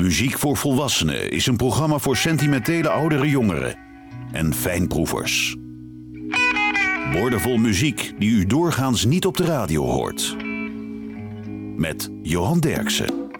Muziek voor Volwassenen is een programma voor sentimentele oudere jongeren en fijnproevers. Woordenvol muziek die u doorgaans niet op de radio hoort. Met Johan Derksen.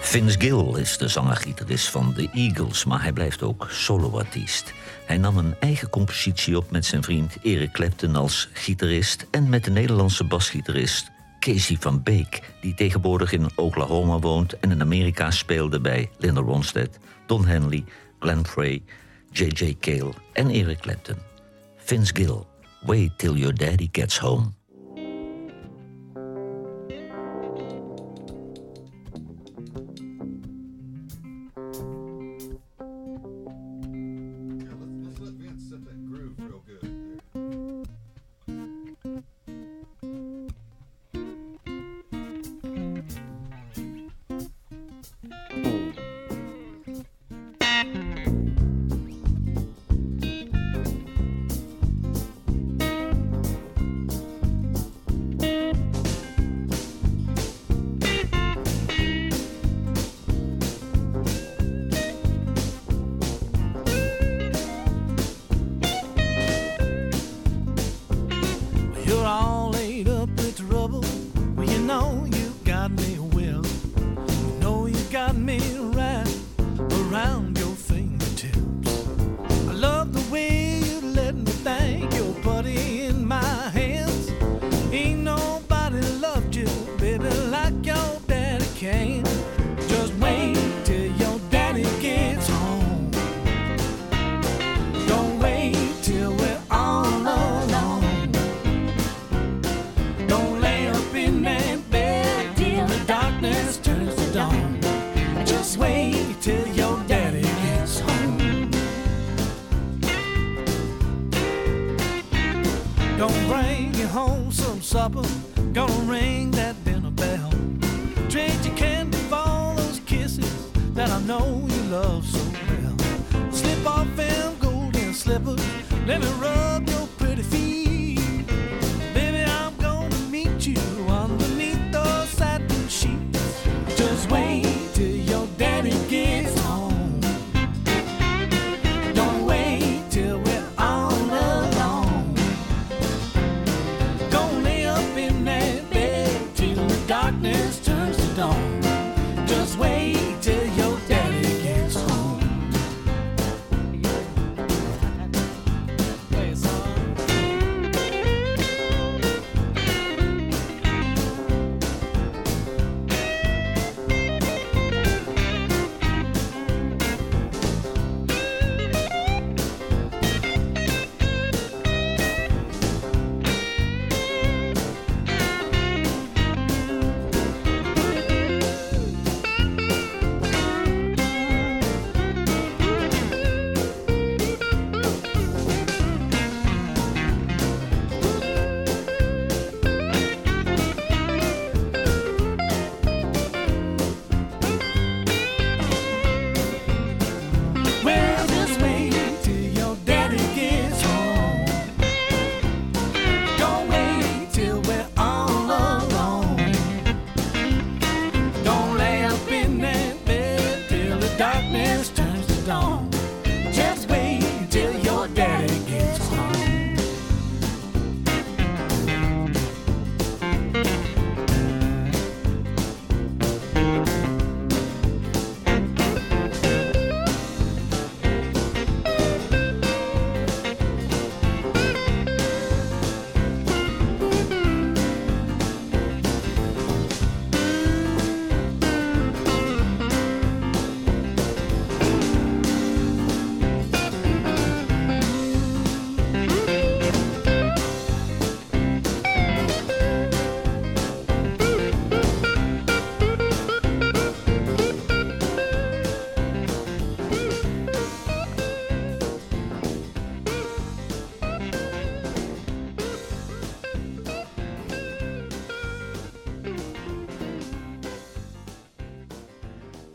Vince Gill is de zanger-gitarist van The Eagles, maar hij blijft ook soloartiest. Hij nam een eigen compositie op met zijn vriend Eric Clapton als gitarist en met de Nederlandse basgitarist Casey van Beek, die tegenwoordig in Oklahoma woont en in Amerika speelde bij Linda Ronstadt, Don Henley, Glenn Frey, J.J. Cale en Eric Clapton. Vince Gill, Wait Till Your Daddy Gets Home.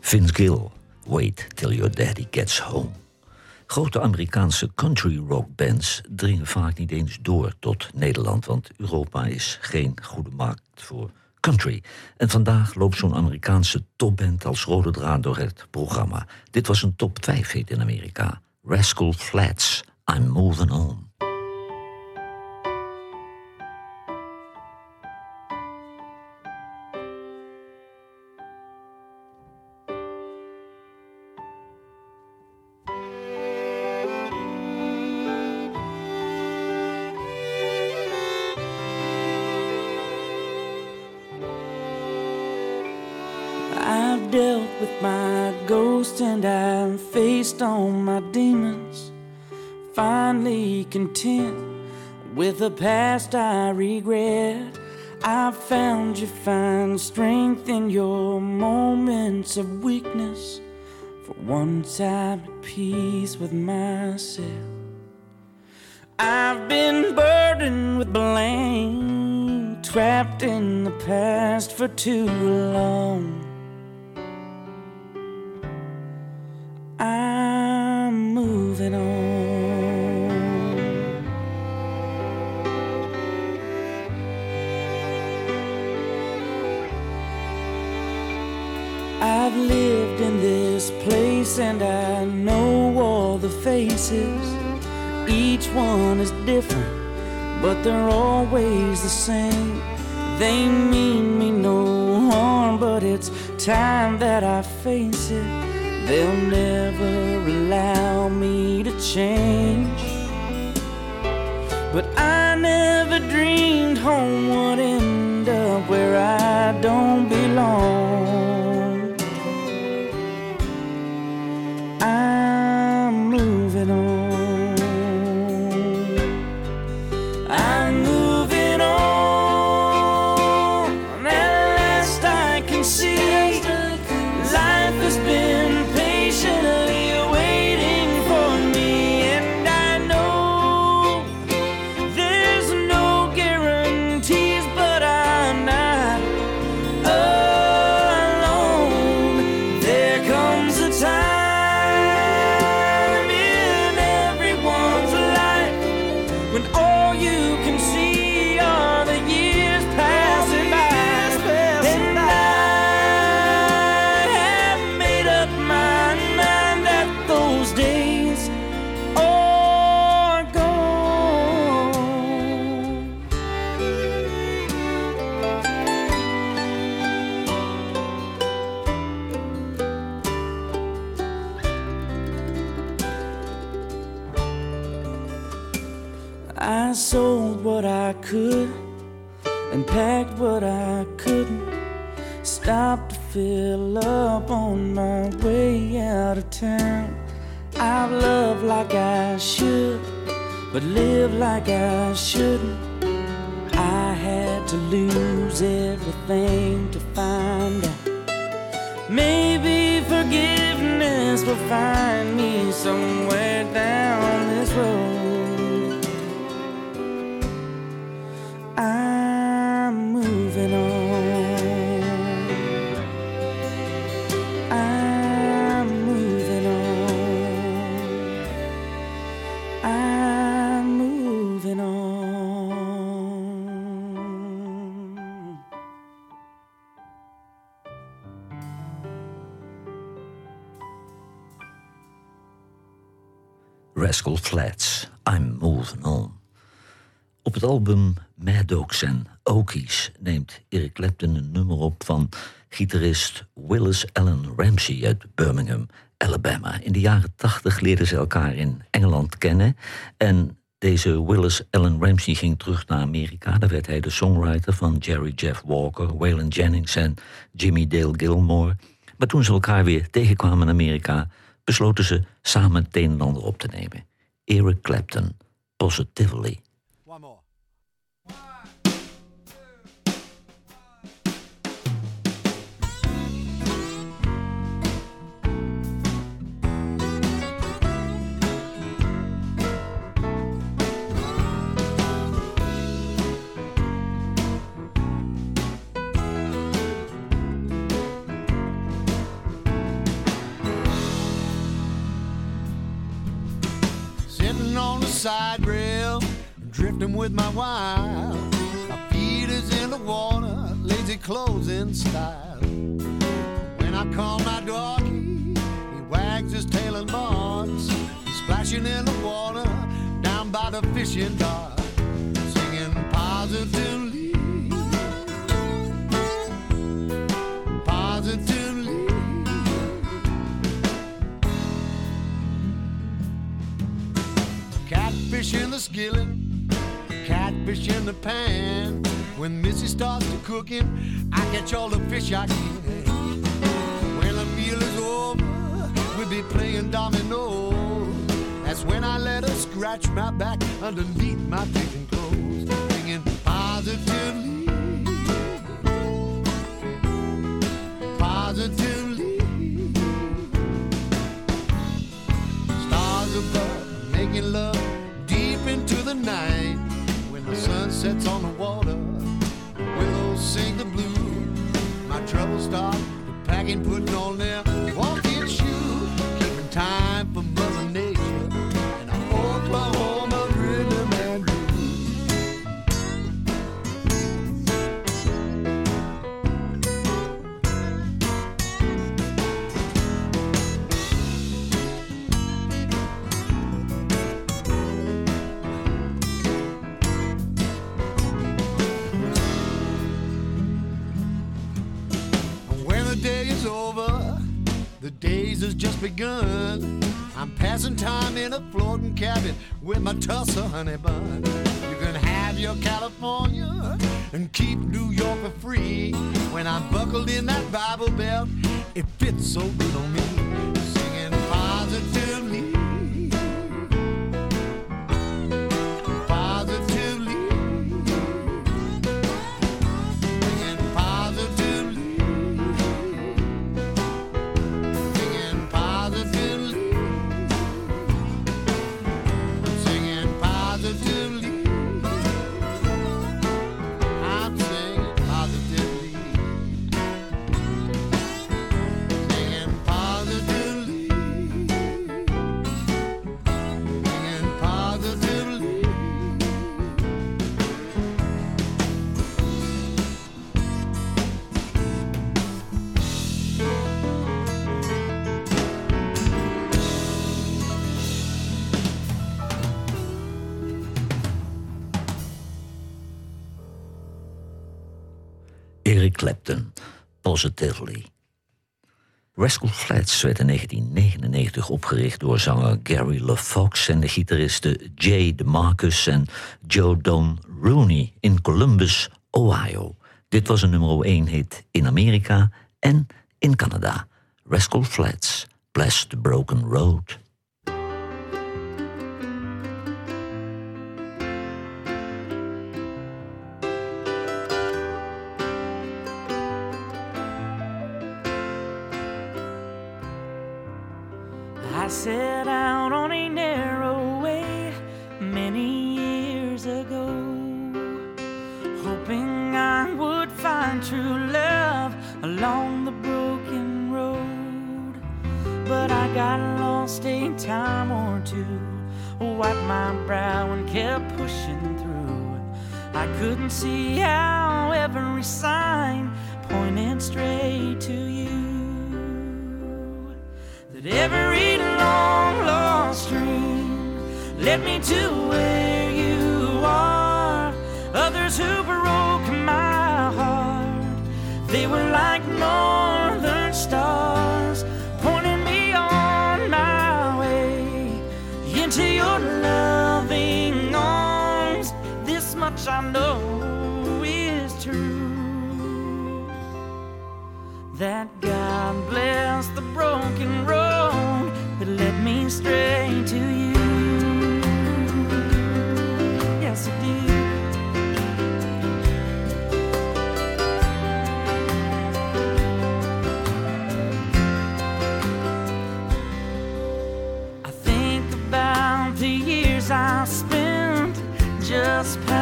Vince Gill, Wait Till Your Daddy Gets Home. Grote Amerikaanse country rock bands dringen vaak niet eens door tot Nederland, want Europa is geen goede markt voor country. En vandaag loopt zo'n Amerikaanse topband als rode draad door het programma. Dit was een top 5 hit in Amerika. Rascal Flats, I'm Moving On. Faced all my demons. Finally content with the past I regret. I found you find strength in your moments of weakness. For once I'm at peace with myself. I've been burdened with blame, trapped in the past for too long. Each one is different, but they're always the same. They mean me no harm, but it's time that I face it. They'll never allow me to change. But I never dreamed home would end up where I don't belong. Flats, I'm Moving On. Op het album Maddox en Okies neemt Eric Clapton een nummer op van gitarist Willis Allen Ramsey uit Birmingham, Alabama. In de jaren tachtig leerden ze elkaar in Engeland kennen en deze Willis Allen Ramsey ging terug naar Amerika. Daar werd hij de songwriter van Jerry Jeff Walker, Waylon Jennings en Jimmy Dale Gilmore. Maar toen ze elkaar weer tegenkwamen in Amerika, besloten ze samen het een en ander op te nemen. Eric Clapton, Positively. With my wife. My feet is in the water, legs easy closing style. When I call my doggy, he wags his tail and barks, splashing in the water down by the fishing dock, singing positively, positively. Catfish in the skillet, catfish in the pan. When Missy starts to cooking, I catch all the fish I can. When the meal is over, we'll be playing dominoes. That's when I let her scratch my back underneath my fishing clothes, singing positively, positively. Stars above, making love deep into the night. The sun sets on the water, willows sing the blue. My troubles stop, the packing, putting on their begun. I'm passing time in a floating cabin with my Tulsa honey bun. You can have your California and keep New York for free. When I'm buckled in that Bible belt, it fits so good on me. Positively. Rascal Flats werd in 1999 opgericht door zanger Gary LaFox en de gitaristen Jay DeMarcus en Joe Don Rooney in Columbus, Ohio. Dit was een nummer 1 hit in Amerika en in Canada. Rascal Flats, Bless the Broken Road. Lost time or two, wiped my brow and kept pushing through. I couldn't see how every sign pointed straight to you that every long lost dream led me to where you are. Others who I know is true. That God bless the broken road that led me straight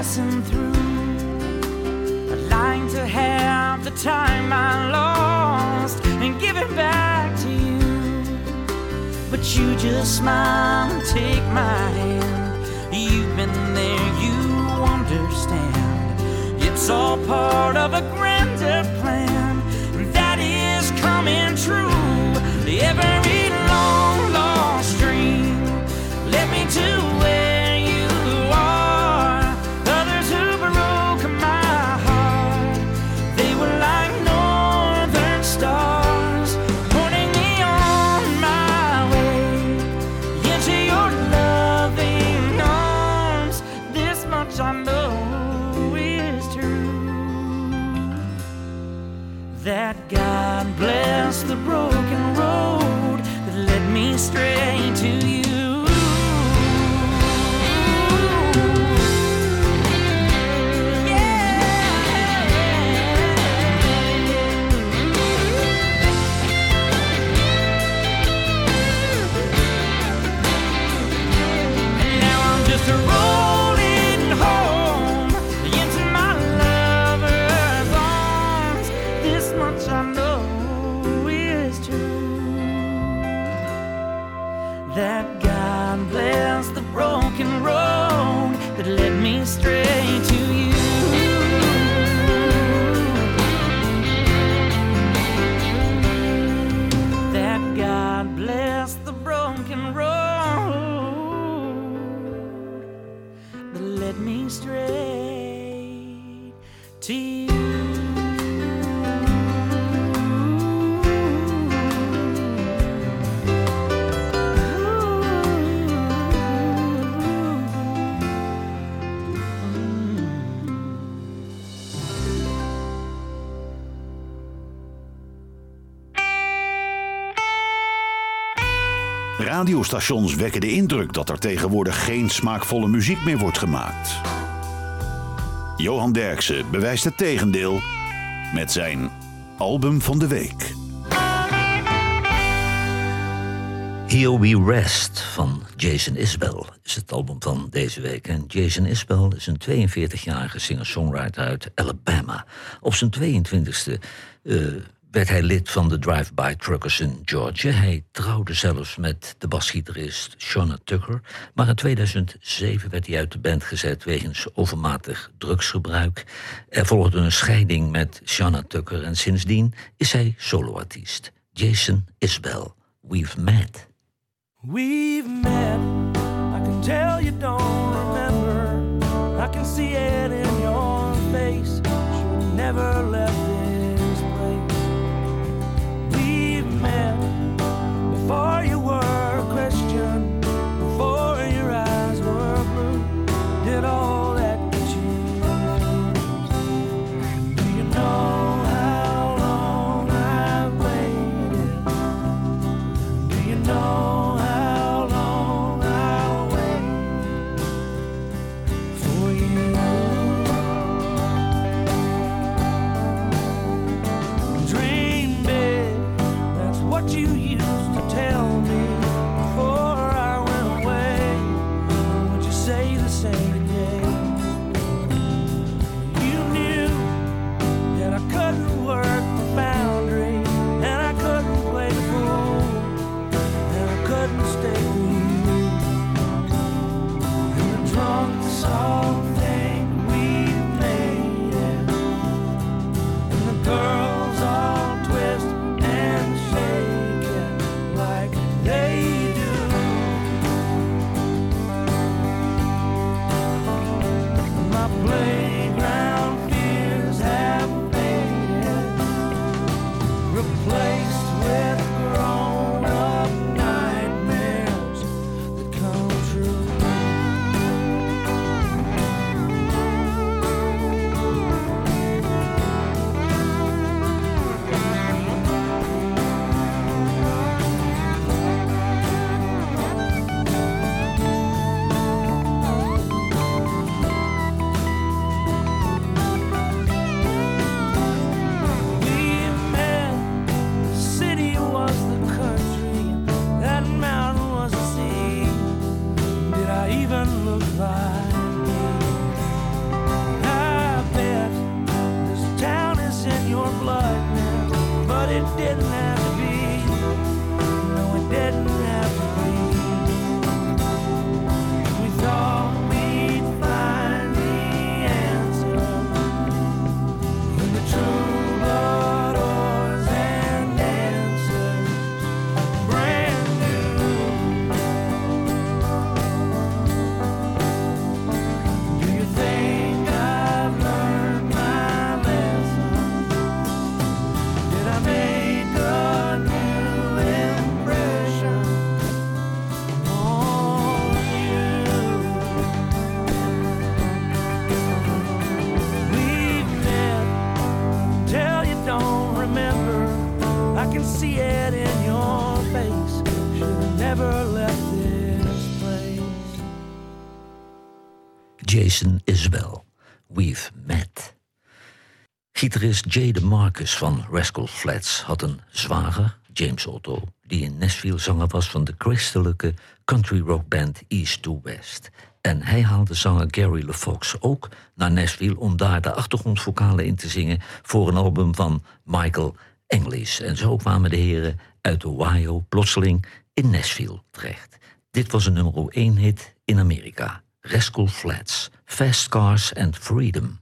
passing through. I'd like to have the time I lost and give it back to you. But you just smile and take my hand. You've been there, you understand. It's all part of a grander plan that is coming true. Every radiostations wekken de indruk dat er tegenwoordig geen smaakvolle muziek meer wordt gemaakt. Johan Derksen bewijst het tegendeel met zijn album van de week. Here We Rest van Jason Isbell is het album van deze week. En Jason Isbell is een 42-jarige singer-songwriter uit Alabama. Op zijn 22e werd hij lid van de Drive-By Truckers in Georgia. Hij trouwde zelfs met de basgitarist Shauna Tucker. Maar in 2007 werd hij uit de band gezet wegens overmatig drugsgebruik. Er volgde een scheiding met Shauna Tucker en sindsdien is hij soloartiest. Jason Isbell, We've Met. We've met, I can tell you don't remember. I can see it in your face, you never left for you. even look like We've Met. Gitarist Jay DeMarcus van Rascal Flats had een zwager, James Otto, die in Nashville zanger was van de christelijke country rockband East to West. En hij haalde zanger Gary LeFox ook naar Nashville om daar de achtergrondvocale in te zingen voor een album van Michael English. En zo kwamen de heren uit Ohio plotseling in Nashville terecht. Dit was een nummer 1 hit in Amerika. Rascal Flatts, Fast Cars and Freedom.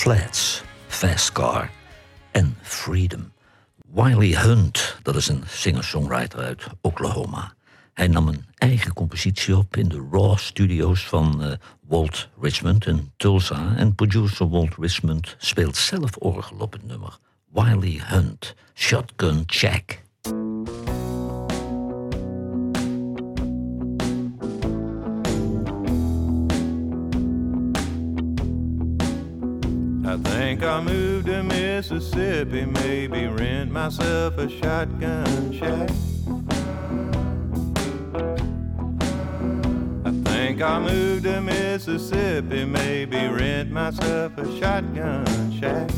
Flats, Fast Car en Freedom. Wiley Hunt, dat is een singer-songwriter uit Oklahoma. Hij nam een eigen compositie op in de Raw Studios van eh, Walt Richmond in Tulsa. En producer Walt Richmond speelt zelf orgel op het nummer. Wiley Hunt, Shotgun Check. Think I'll move to Mississippi, maybe rent myself a shotgun shack. I think I'll move to Mississippi, maybe rent myself a shotgun shack.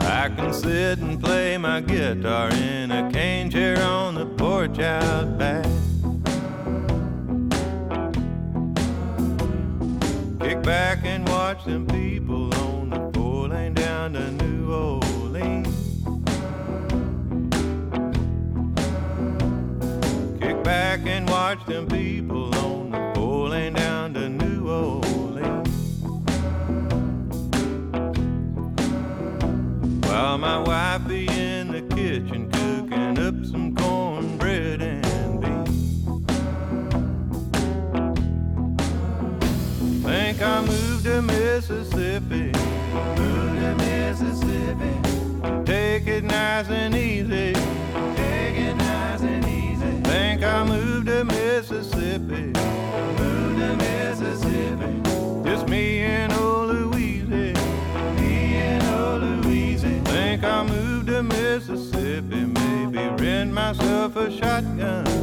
I can sit and play my guitar in a cane chair on the porch out back. Back and watch them people on the four lane down to New Orleans. Kick back and watch them people and easy, and easy. Think I moved to Mississippi, moved to Mississippi. Just me and old Louise, me and old Louise. Think I moved to Mississippi, maybe rent myself a shotgun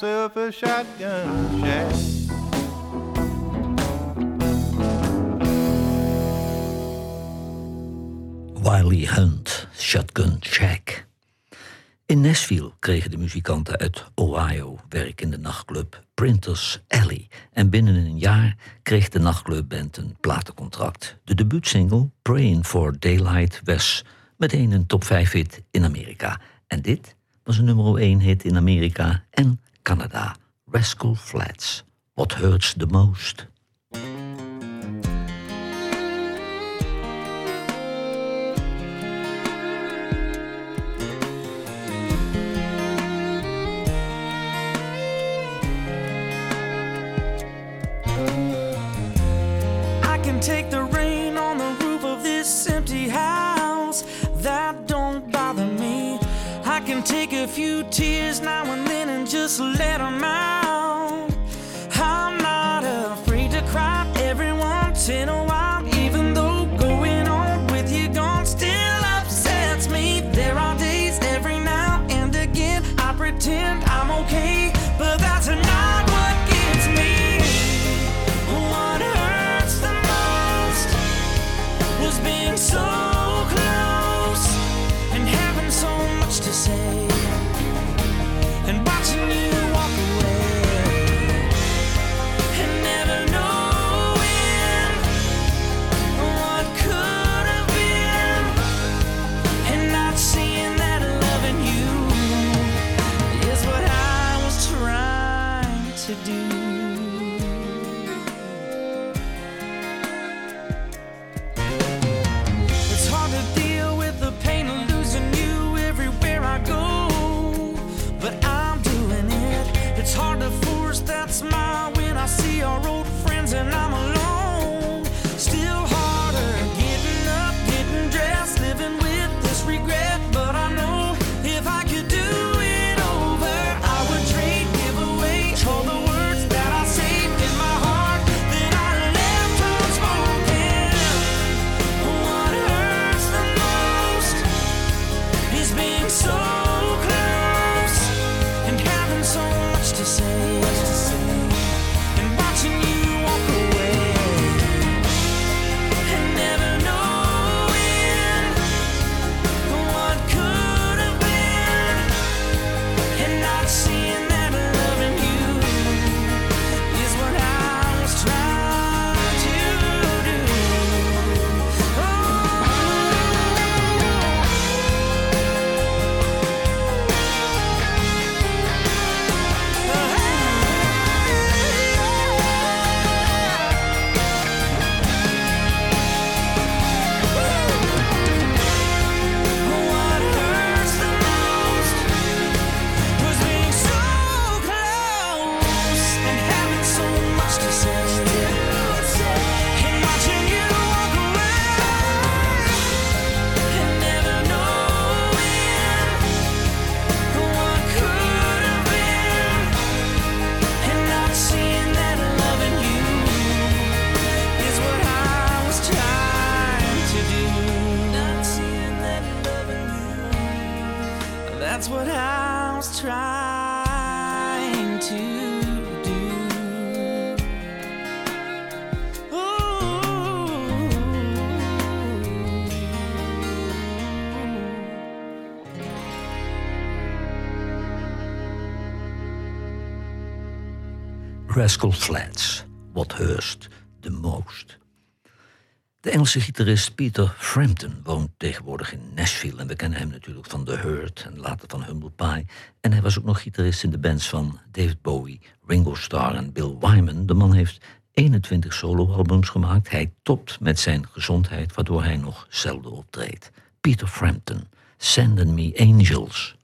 myself shotgun shack. Wiley Hunt, Shotgun Shack. In Nashville kregen de muzikanten uit Ohio werk in de nachtclub Printers Alley. En binnen een jaar kreeg de nachtclubband een platencontract. De debuutsingle Praying for Daylight was meteen een top 5 hit in Amerika. En dit was een nummer 1 hit in Amerika en Canada. Rascal Flatts. What hurts the most? Take the few tears now and then and just let them out. I'm not afraid to cry every once in a while, Rascal Flats, What Hurst The Most. De Engelse gitarist Peter Frampton woont tegenwoordig in Nashville. En we kennen hem natuurlijk van The Hurt en later van Humble Pie. En hij was ook nog gitarist in de bands van David Bowie, Ringo Starr en Bill Wyman. De man heeft 21 soloalbums gemaakt. Hij topt met zijn gezondheid, waardoor hij nog zelden optreedt. Peter Frampton, Sending Me Angels.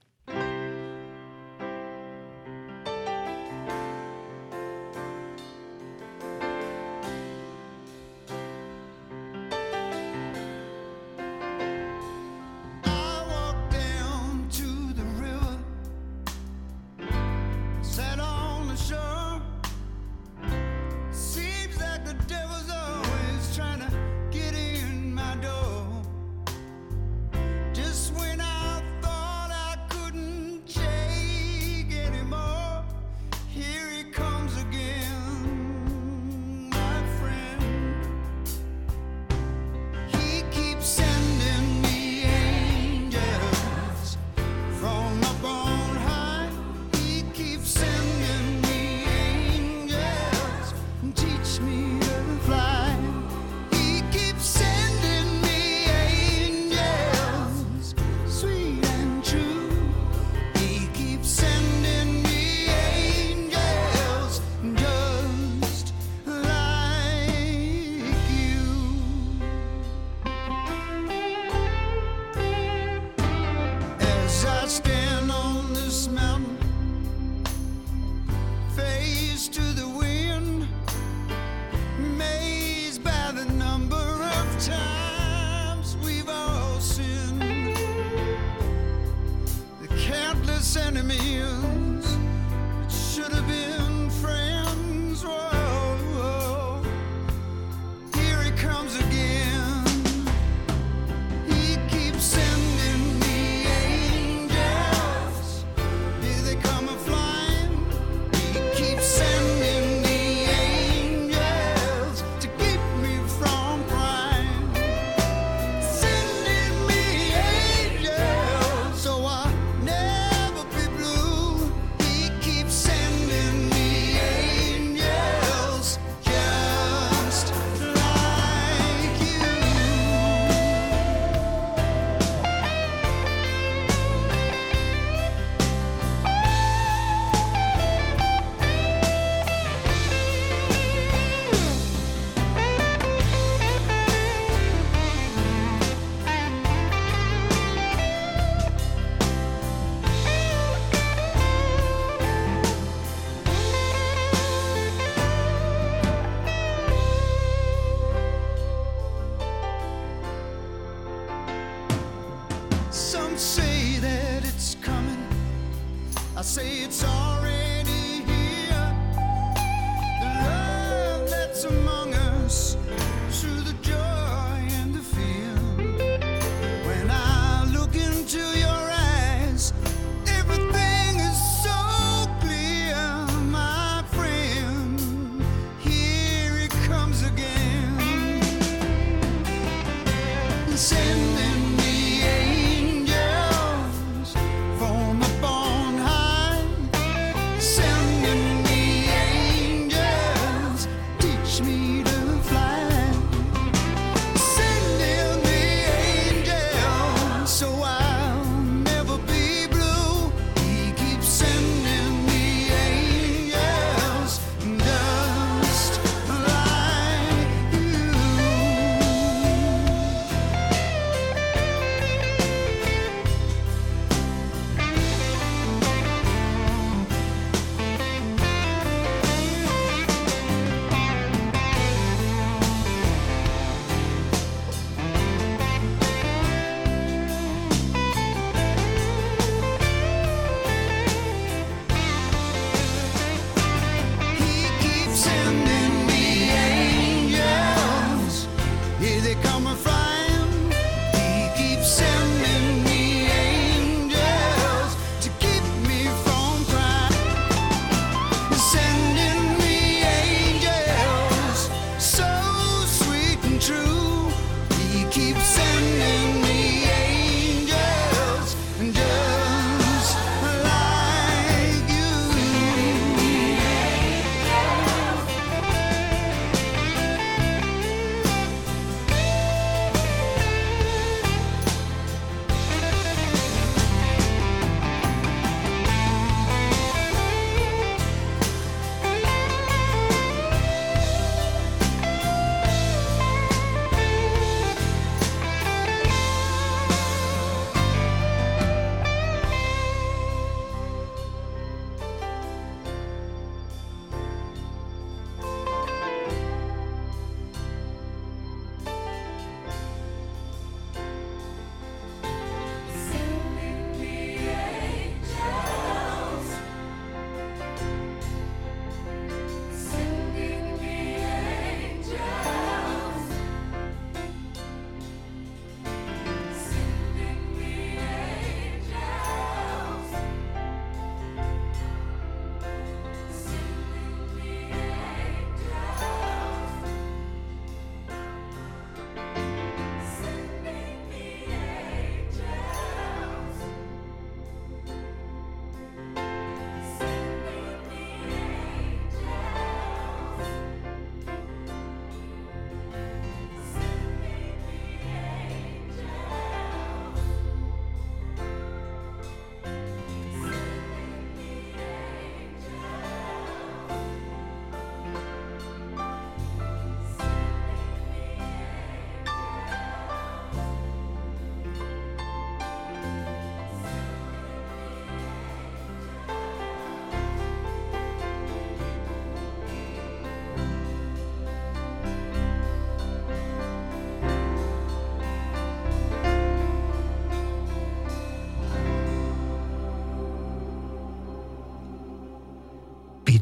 enemies.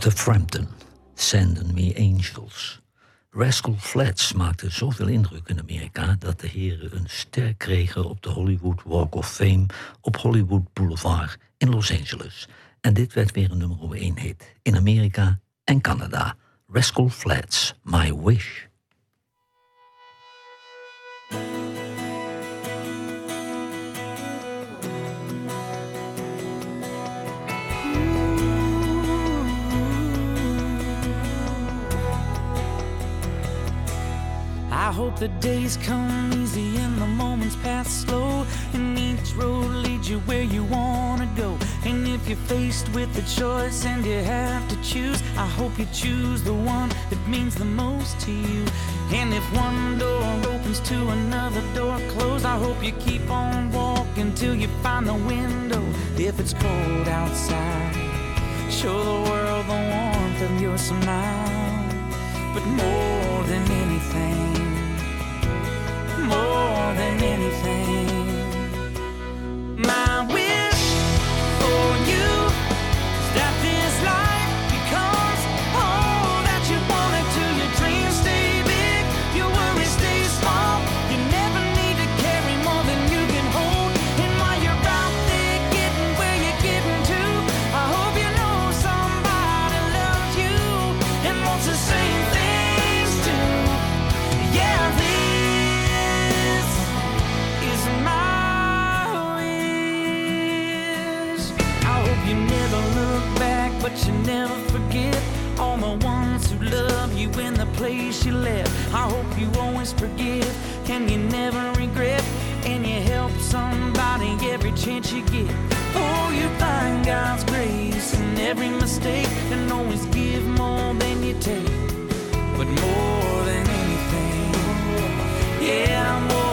Arthur Frampton, Send Me Angels. Rascal Flats maakte zoveel indruk in Amerika dat de heren een ster kregen op de Hollywood Walk of Fame op Hollywood Boulevard in Los Angeles. En dit werd weer een nummer 1 hit in Amerika en Canada. Rascal Flats, My Wish. Hope the days come easy and the moments pass slow. And each road leads you where you wanna go. And if you're faced with a choice and you have to choose, I hope you choose the one that means the most to you. And if one door opens to another door closed, I hope you keep on walking till you find the window. If it's cold outside, show the world the warmth of your smile. But more than than anything. Place you left. I hope you always forgive and you never regret, and you help somebody every chance you get. Oh, you find God's grace in every mistake, and always give more than you take but more than anything, yeah, more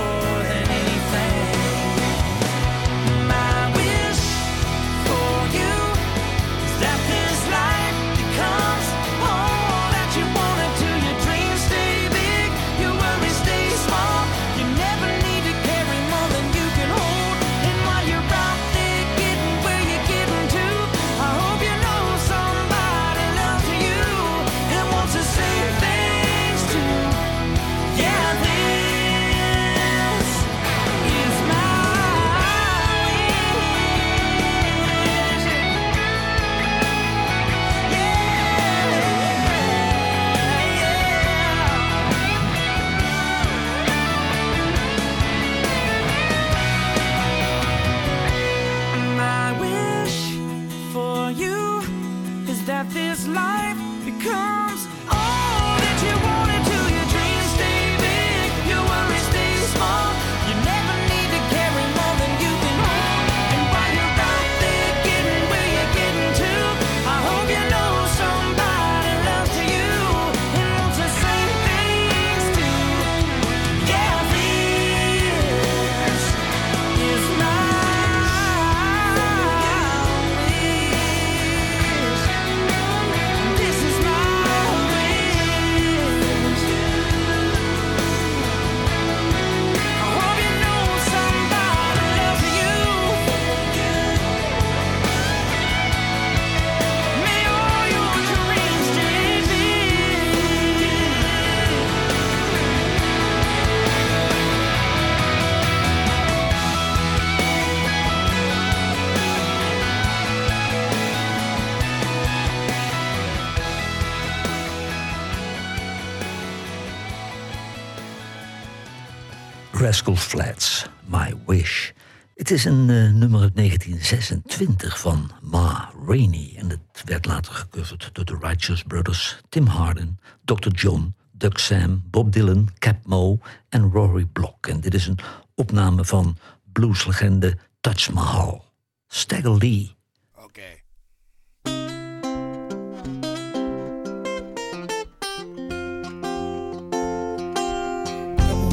Rascal Flats, My Wish. Het is een eh, nummer uit 1926 van Ma Rainey. En het werd later gecoverd door de Righteous Brothers, Tim Hardin, Dr. John, Doug Sam, Bob Dylan, Cap Mo en Rory Block. En dit is een opname van blueslegende Touch Mahal. Stagger Lee. Okay.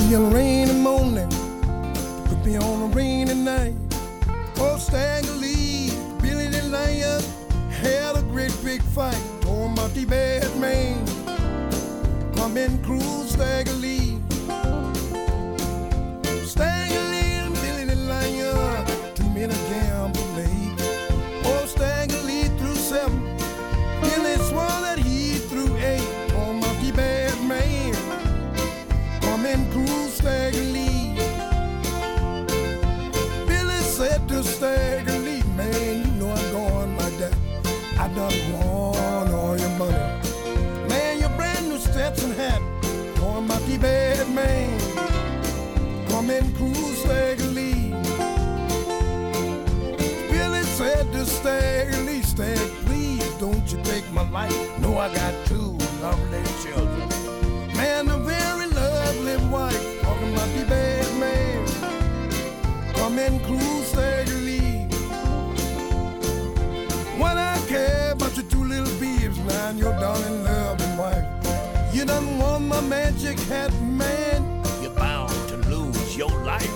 be a Stagger Lee, Billy the Lion had a great big fight. Oh, Monty Bad Man, come and cruise my life. Know I got two lovely children. Man, a very lovely wife. Talking about the bad man. Come in crusadely. What I care about your two little beeves, man, your darling loving wife. You done won my magic hat, man. You're bound to lose your life.